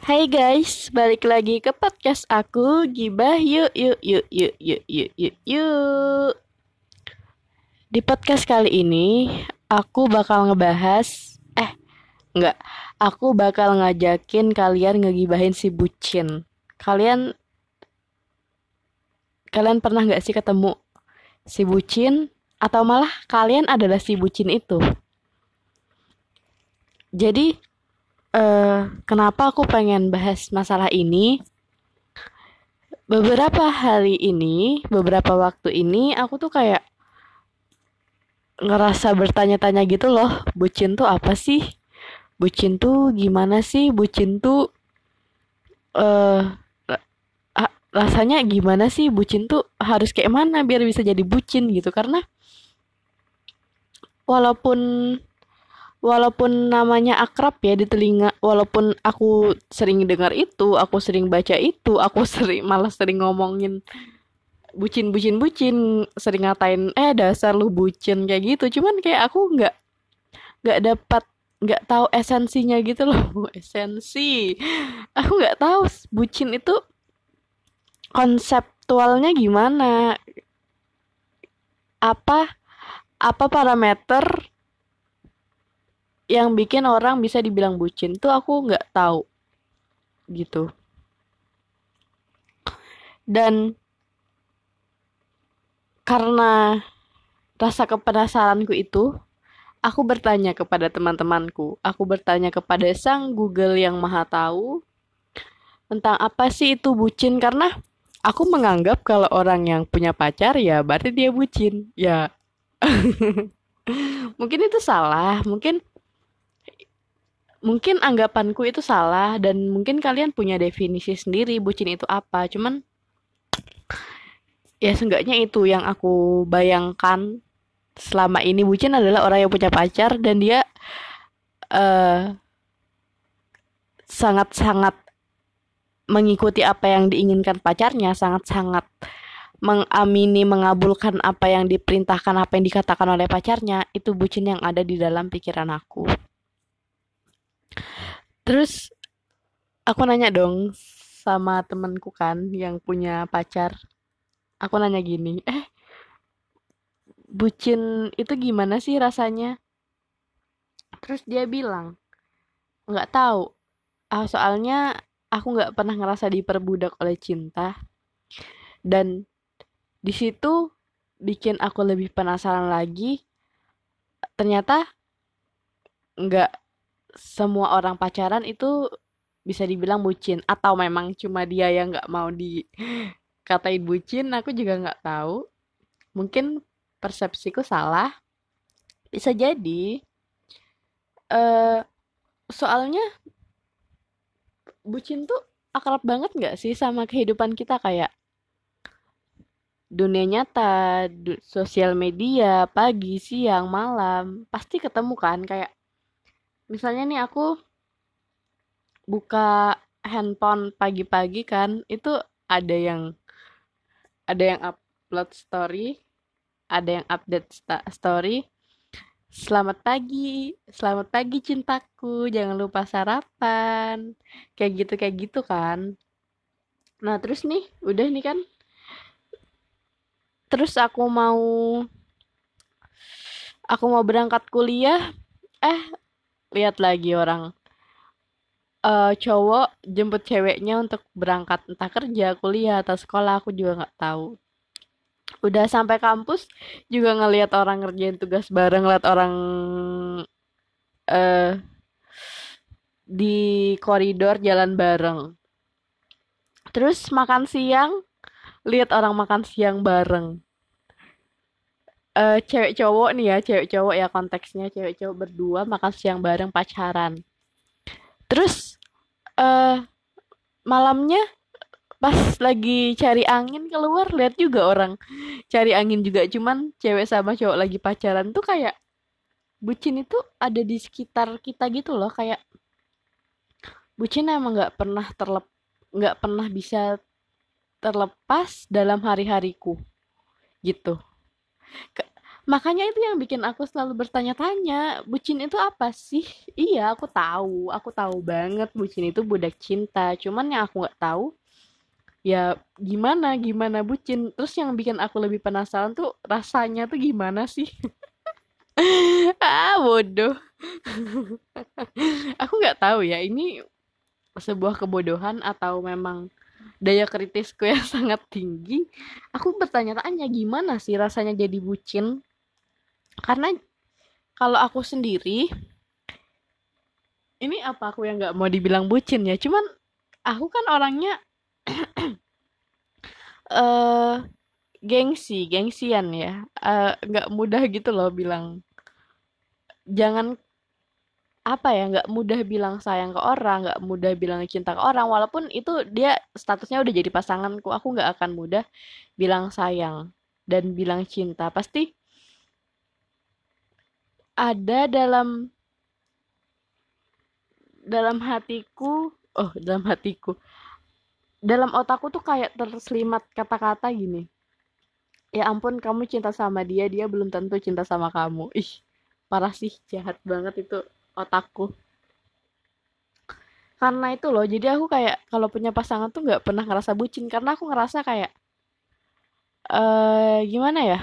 Hai guys, balik lagi ke podcast aku Gibah. Yuk yuk yuk yuk yuk yuk yuk yuk. Di podcast kali ini aku bakal ngebahas Eh, enggak. Aku bakal ngajakin kalian ngegibahin si bucin. Kalian Kalian pernah gak sih ketemu si bucin? Atau malah kalian adalah si bucin itu? Jadi eh kenapa aku pengen bahas masalah ini? Beberapa hari ini, beberapa waktu ini, aku tuh kayak ngerasa bertanya-tanya gitu loh, bucin tuh apa sih? Bucin tuh gimana sih? Bucin tuh ra- rasanya gimana sih? Bucin tuh harus kayak mana biar bisa jadi bucin gitu? Karena walaupun walaupun namanya akrab ya di telinga, walaupun aku sering dengar itu, aku sering baca itu, aku sering malah sering ngomongin bucin bucin bucin, sering ngatain eh dasar lu bucin kayak gitu. Cuman kayak aku nggak nggak dapat nggak tahu esensinya gitu loh. Esensi. Aku nggak tahu bucin itu konseptualnya gimana? Apa apa parameter yang bikin orang bisa dibilang bucin tuh aku nggak tahu. Gitu. Dan karena rasa kepenasaranku itu aku bertanya kepada teman-temanku. Aku bertanya kepada sang Google yang maha tahu tentang apa sih itu bucin. Karena aku menganggap kalau orang yang punya pacar ya berarti dia bucin. Ya. Mungkin itu salah. Mungkin mungkin anggapanku itu salah dan mungkin kalian punya definisi sendiri bucin itu apa. Cuman ya seenggaknya itu yang aku bayangkan selama ini. Bucin adalah orang yang punya pacar dan dia eh, sangat-sangat mengikuti apa yang diinginkan pacarnya sangat-sangat mengamini mengabulkan apa yang diperintahkan apa yang dikatakan oleh pacarnya. Itu bucin yang ada di dalam pikiran aku terus aku nanya dong sama temenku kan yang punya pacar. Aku nanya gini eh bucin itu gimana sih rasanya? Terus dia bilang nggak tahu. Ah soalnya aku nggak pernah ngerasa diperbudak oleh cinta. Dan di situ bikin aku lebih penasaran lagi. Ternyata nggak semua orang pacaran itu bisa dibilang bucin. Atau memang cuma dia yang nggak mau dikatain bucin aku juga nggak tahu. Mungkin persepsiku salah. Bisa jadi eh soalnya bucin tuh akrab banget nggak sih sama kehidupan kita? Kayak dunia nyata, du- sosial media, pagi, siang, malam, pasti ketemu kan? Kayak misalnya nih aku buka handphone pagi-pagi kan, itu ada yang ada yang upload story, ada yang update story. Selamat pagi, selamat pagi cintaku, jangan lupa sarapan. Kayak gitu kayak gitu kan. Nah, terus nih, udah nih kan. Terus aku mau aku mau berangkat kuliah, eh lihat lagi orang eh cowok jemput ceweknya untuk berangkat entah kerja, kuliah atau sekolah, aku juga nggak tahu. Udah sampai kampus juga ngelihat orang ngerjain tugas bareng, ngeliat orang eh di koridor jalan bareng. Terus makan siang, lihat orang makan siang bareng. Eh cewek cowok nih ya, cewek cowok ya konteksnya cewek cowok berdua makan siang bareng pacaran. Terus eh malamnya pas lagi cari angin keluar lihat juga orang cari angin juga. Cuman cewek sama cowok lagi pacaran tuh kayak bucin itu ada di sekitar kita gitu loh. Kayak bucin emang nggak pernah terlep nggak pernah bisa terlepas dalam hari-hariku gitu Makanya itu yang bikin aku selalu bertanya-tanya bucin itu apa sih? Iya aku tahu aku tahu banget bucin itu budak cinta. Cuman yang aku nggak tahu ya gimana gimana bucin? Terus yang bikin aku lebih penasaran tuh rasanya tuh gimana sih? Ah bodoh. Aku nggak tahu ya ini sebuah kebodohan atau memang daya kritisku yang sangat tinggi aku bertanya-tanya gimana sih rasanya jadi bucin? Karena kalau aku sendiri ini apa aku yang nggak mau dibilang bucin ya? Cuman aku kan orangnya eh uh, gengsi gengsian ya. Nggak uh, mudah gitu loh bilang jangan apa ya nggak mudah bilang sayang ke orang nggak mudah bilang cinta ke orang walaupun itu dia statusnya udah jadi pasanganku aku nggak akan mudah bilang sayang dan bilang cinta. Pasti ada dalam dalam hatiku oh dalam hatiku dalam otakku tuh kayak terselimat kata-kata gini ya ampun kamu cinta sama dia dia belum tentu cinta sama kamu. Ih parah sih jahat banget itu otakku. Karena itu loh jadi aku kayak kalau punya pasangan tuh nggak pernah ngerasa bucin. Karena aku ngerasa kayak eh uh, gimana ya?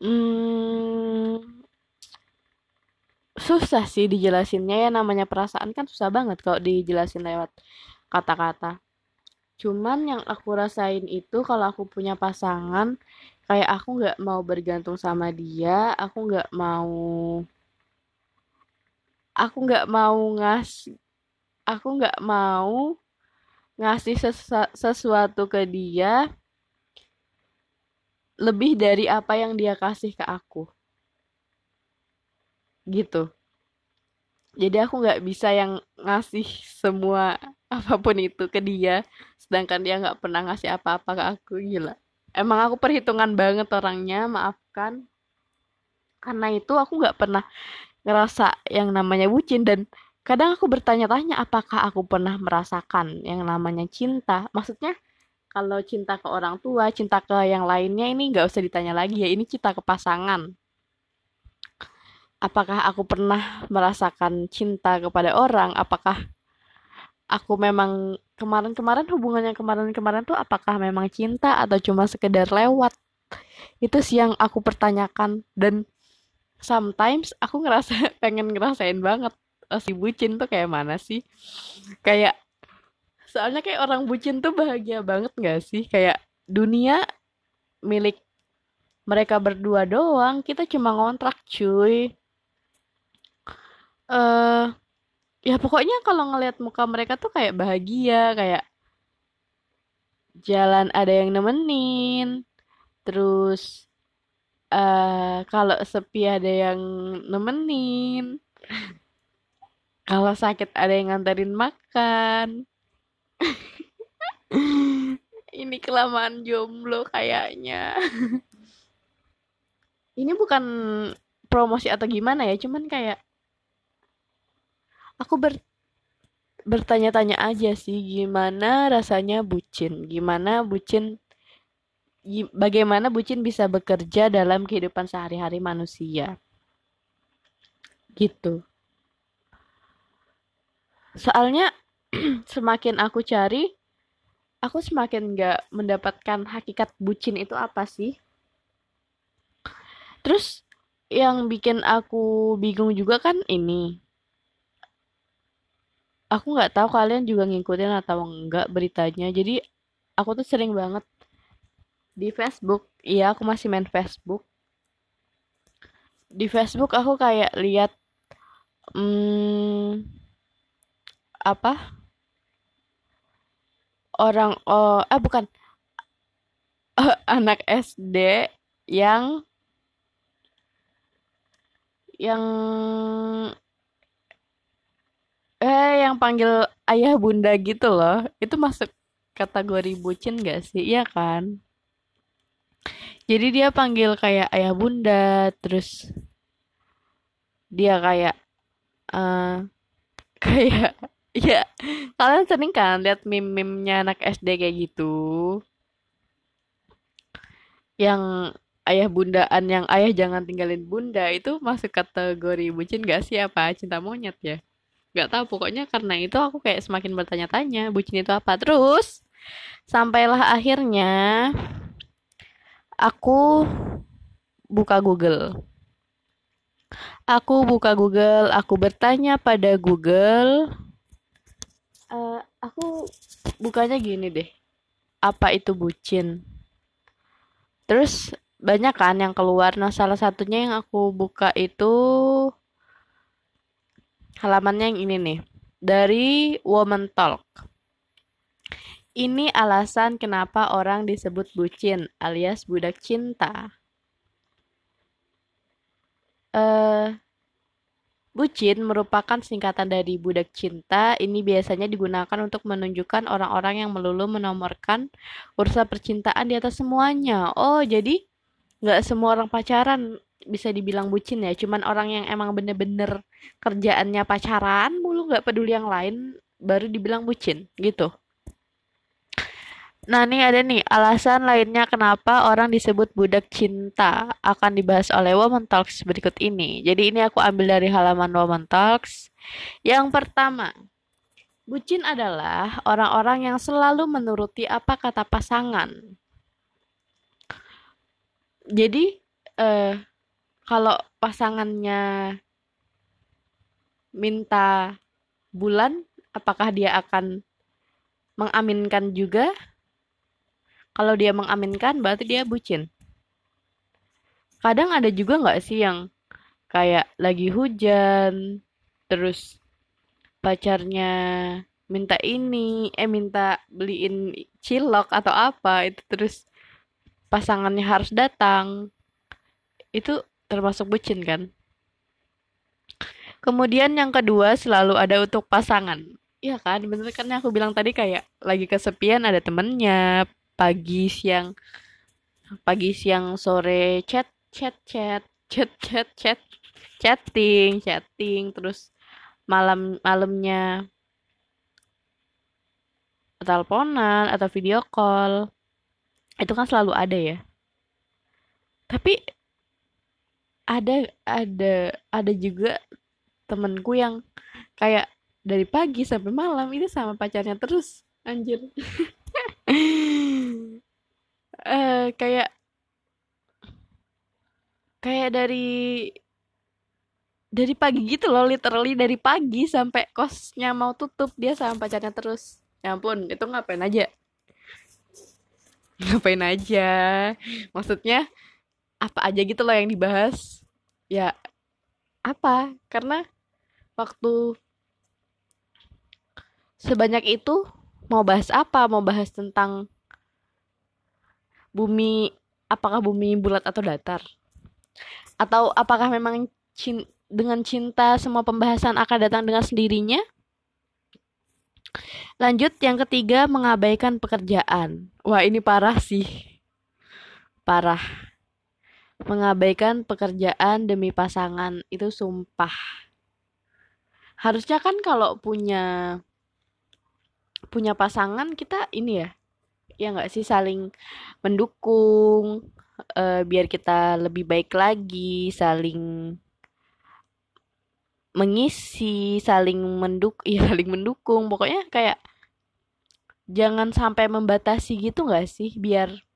Hmm, susah sih dijelasinnya ya namanya perasaan kan susah banget kalau dijelasin lewat kata-kata. Cuman yang aku rasain itu kalau aku punya pasangan kayak aku nggak mau bergantung sama dia aku nggak mau aku nggak mau ngasih aku nggak mau ngasih sesuatu ke dia lebih dari apa yang dia kasih ke aku. Gitu. Jadi aku nggak bisa yang ngasih semua apa pun itu ke dia sedangkan dia nggak pernah ngasih apa-apa ke aku gila emang aku perhitungan banget orangnya maafkan. Karena itu aku nggak pernah ngerasa yang namanya bucin. Dan kadang aku bertanya-tanya apakah aku pernah merasakan yang namanya cinta? Maksudnya kalau cinta ke orang tua cinta ke yang lainnya ini nggak usah ditanya lagi ya. Ini cinta ke pasangan. Apakah aku pernah merasakan cinta kepada orang? Apakah aku memang kemarin-kemarin hubungannya kemarin-kemarin tuh apakah memang cinta atau cuma sekedar lewat? Itu sih yang aku pertanyakan. Dan sometimes aku ngerasa pengen ngerasain banget oh, si bucin tuh kayak mana sih? Kayak soalnya kayak orang bucin tuh bahagia banget gak sih? Kayak dunia milik mereka berdua doang kita cuma ngontrak cuy. Uh, ya pokoknya kalau ngelihat muka mereka tuh kayak bahagia kayak jalan ada yang nemenin. Terus uh, kalau sepi ada yang nemenin. Kalau sakit ada yang nganterin makan. Ini kelamaan jomblo kayaknya. Ini bukan promosi atau gimana ya cuman kayak aku ber bertanya-tanya aja sih gimana rasanya bucin? Gimana bucin bagaimana bucin bisa bekerja dalam kehidupan sehari-hari manusia? Gitu. Soalnya semakin aku cari aku semakin nggak mendapatkan hakikat bucin itu apa sih? Terus yang bikin aku bingung juga kan ini aku nggak tahu kalian juga ngikutin atau enggak beritanya. Jadi aku tuh sering banget di Facebook. Iya aku masih main Facebook. Di Facebook aku kayak lihat hmm, apa? Orang oh eh bukan. Anak SD yang yang eh yang panggil ayah bunda gitu loh. Itu masuk kategori bucin gak sih? Iya kan? Jadi dia panggil kayak ayah bunda terus dia kayak uh, kayak ya kalian sering kan lihat meme-memnya anak SD kayak gitu? Yang ayah bundaan yang ayah jangan tinggalin bunda itu masuk kategori bucin gak sih? Apa cinta monyet ya nggak tahu pokoknya karena itu aku kayak semakin bertanya-tanya bucin itu apa? Terus sampailah akhirnya aku buka Google. Aku buka Google aku bertanya pada Google uh, aku bukanya gini deh apa itu bucin? Terus banyak kan yang keluar. Nah salah satunya yang aku buka itu halamannya yang ini nih dari Woman Talk ini alasan kenapa orang disebut bucin alias budak cinta uh, Bucin merupakan singkatan dari budak cinta. Ini biasanya digunakan untuk menunjukkan orang-orang yang melulu menomorkan urusan percintaan di atas semuanya. Oh, jadi nggak semua orang pacaran bisa dibilang bucin ya. Cuman orang yang emang bener-bener kerjaannya pacaran mulu nggak peduli yang lain baru dibilang bucin gitu. Nah, ini ada nih alasan lainnya kenapa orang disebut budak cinta akan dibahas oleh Woman Talks berikut ini. Jadi ini aku ambil dari halaman Woman Talks. Yang pertama, bucin adalah orang-orang yang selalu menuruti apa kata pasangan. Jadi eh kalau pasangannya minta bulan, apakah dia akan mengaminkan juga? Kalau dia mengaminkan berarti dia bucin. Kadang ada juga nggak sih yang kayak lagi hujan terus pacarnya minta ini eh minta beliin cilok atau apa itu terus pasangannya harus datang. Itu termasuk bucin kan? Kemudian yang kedua selalu ada untuk pasangan. Iya kan, bener kan yang aku bilang tadi kayak lagi kesepian ada temennya, pagi siang pagi siang sore chat chat chat chat chat chat chatting chatting terus malam malamnya teleponan atau video call. Itu kan selalu ada ya. Tapi ada ada ada juga temenku yang kayak dari pagi sampai malam itu sama pacarnya terus. Anjir. Uh, kayak kayak dari dari pagi gitu loh literally dari pagi sampai kosnya mau tutup dia sama pacarnya terus. Ya ampun itu ngapain aja? Ngapain aja? Maksudnya apa aja gitu loh yang dibahas ya apa? Karena waktu sebanyak itu mau bahas apa? Mau bahas tentang bumi apakah bumi bulat atau datar? Atau apakah memang cin dengan cinta semua pembahasan akan datang dengan sendirinya? Lanjut yang ketiga mengabaikan pekerjaan. Wah ini parah sih. Parah mengabaikan pekerjaan demi pasangan itu sumpah. Harusnya kan kalau punya punya pasangan kita ini ya ya nggak sih saling mendukung uh, biar kita lebih baik lagi saling mengisi saling menduk ya saling mendukung. Pokoknya kayak jangan sampai membatasi gitu nggak sih biar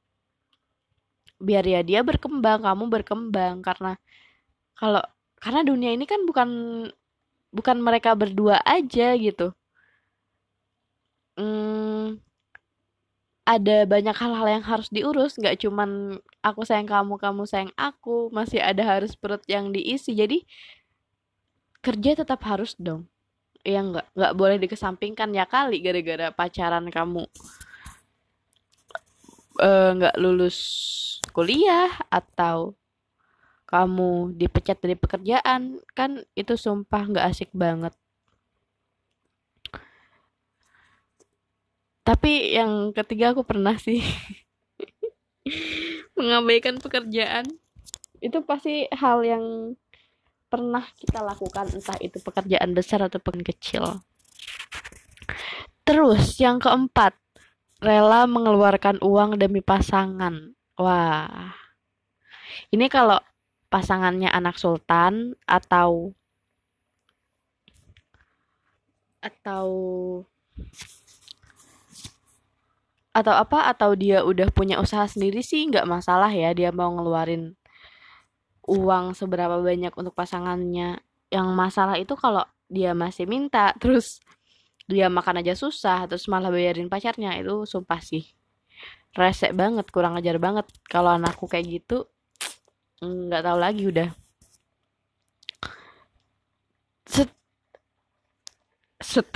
biar ya dia berkembang kamu berkembang. Karena kalau karena dunia ini kan bukan bukan mereka berdua aja gitu. Hmm, ada banyak hal-hal yang harus diurus. Nggak cuman aku sayang kamu kamu sayang aku. Masih ada harus perut yang diisi. Jadi kerja tetap harus dong. Ya nggak nggak boleh dikesampingkan ya kali gara-gara pacaran kamu nggak uh, lulus kuliah atau kamu dipecat dari pekerjaan kan itu sumpah nggak asik banget. Tapi yang ketiga aku pernah sih mengabaikan pekerjaan. Itu pasti hal yang pernah kita lakukan entah itu pekerjaan besar ataupun kecil. Terus yang keempat rela mengeluarkan uang demi pasangan. Wah, ini kalau pasangannya anak sultan atau atau atau apa? Atau dia udah punya usaha sendiri sih nggak masalah ya dia mau ngeluarin uang seberapa banyak untuk pasangannya. Yang masalah itu kalau dia masih minta terus dia makan aja susah terus malah bayarin pacarnya. Itu sumpah sih. Resek banget kurang ajar banget. Kalau anakku kayak gitu nggak tahu lagi udah. Set set.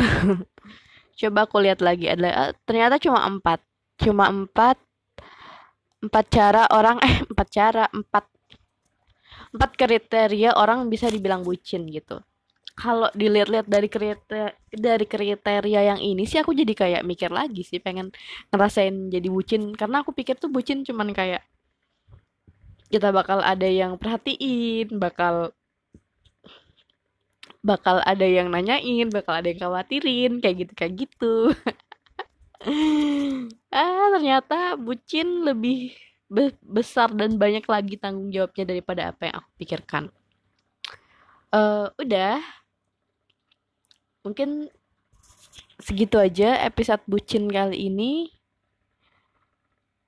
Coba aku lihat lagi. Ada ternyata cuma empat. Cuma empat empat cara orang eh empat cara empat empat kriteria orang bisa dibilang bucin gitu kalau dilihat-lihat dari kriteria dari kriteria yang ini sih aku jadi kayak mikir lagi sih pengen ngerasain jadi bucin. Karena aku pikir tuh bucin cuman kayak kita bakal ada yang perhatiin bakal bakal ada yang nanyain bakal ada yang khawatirin kayak gitu kayak gitu. Ah ternyata bucin lebih be besar dan banyak lagi tanggung jawabnya daripada apa yang aku pikirkan. Uh, udah mungkin segitu aja episode bucin kali ini.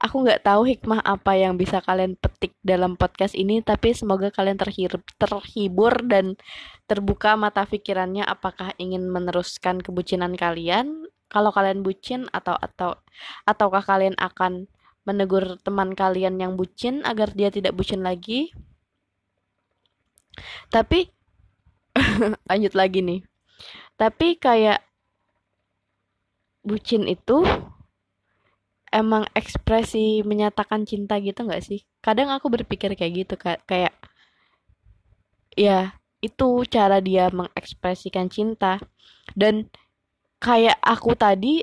Aku nggak tahu hikmah apa yang bisa kalian petik dalam podcast ini tapi semoga kalian terhibur, terhibur dan terbuka mata pikirannya apakah ingin meneruskan kebucinan kalian. Kalau kalian bucin atau atau ataukah kalian akan menegur teman kalian yang bucin agar dia tidak bucin lagi? Tapi lanjut lagi nih tapi kayak bucin itu emang ekspresi menyatakan cinta gitu nggak sih? Kadang aku berpikir kayak gitu kayak ya itu cara dia mengekspresikan cinta. Dan kayak aku tadi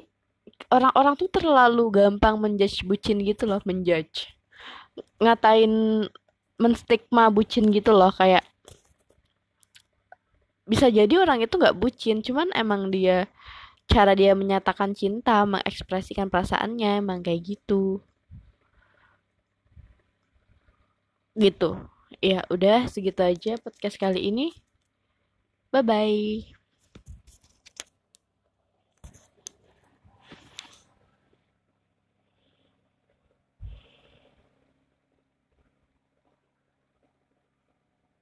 orang-orang tuh terlalu gampang menjudge bucin gitu loh menjudge. Ngatain menstigma bucin gitu loh kayak bisa jadi orang itu nggak bucin cuman emang dia cara dia menyatakan cinta mengekspresikan perasaannya emang kayak gitu. Gitu. Ya udah segitu aja podcast kali ini. Bye bye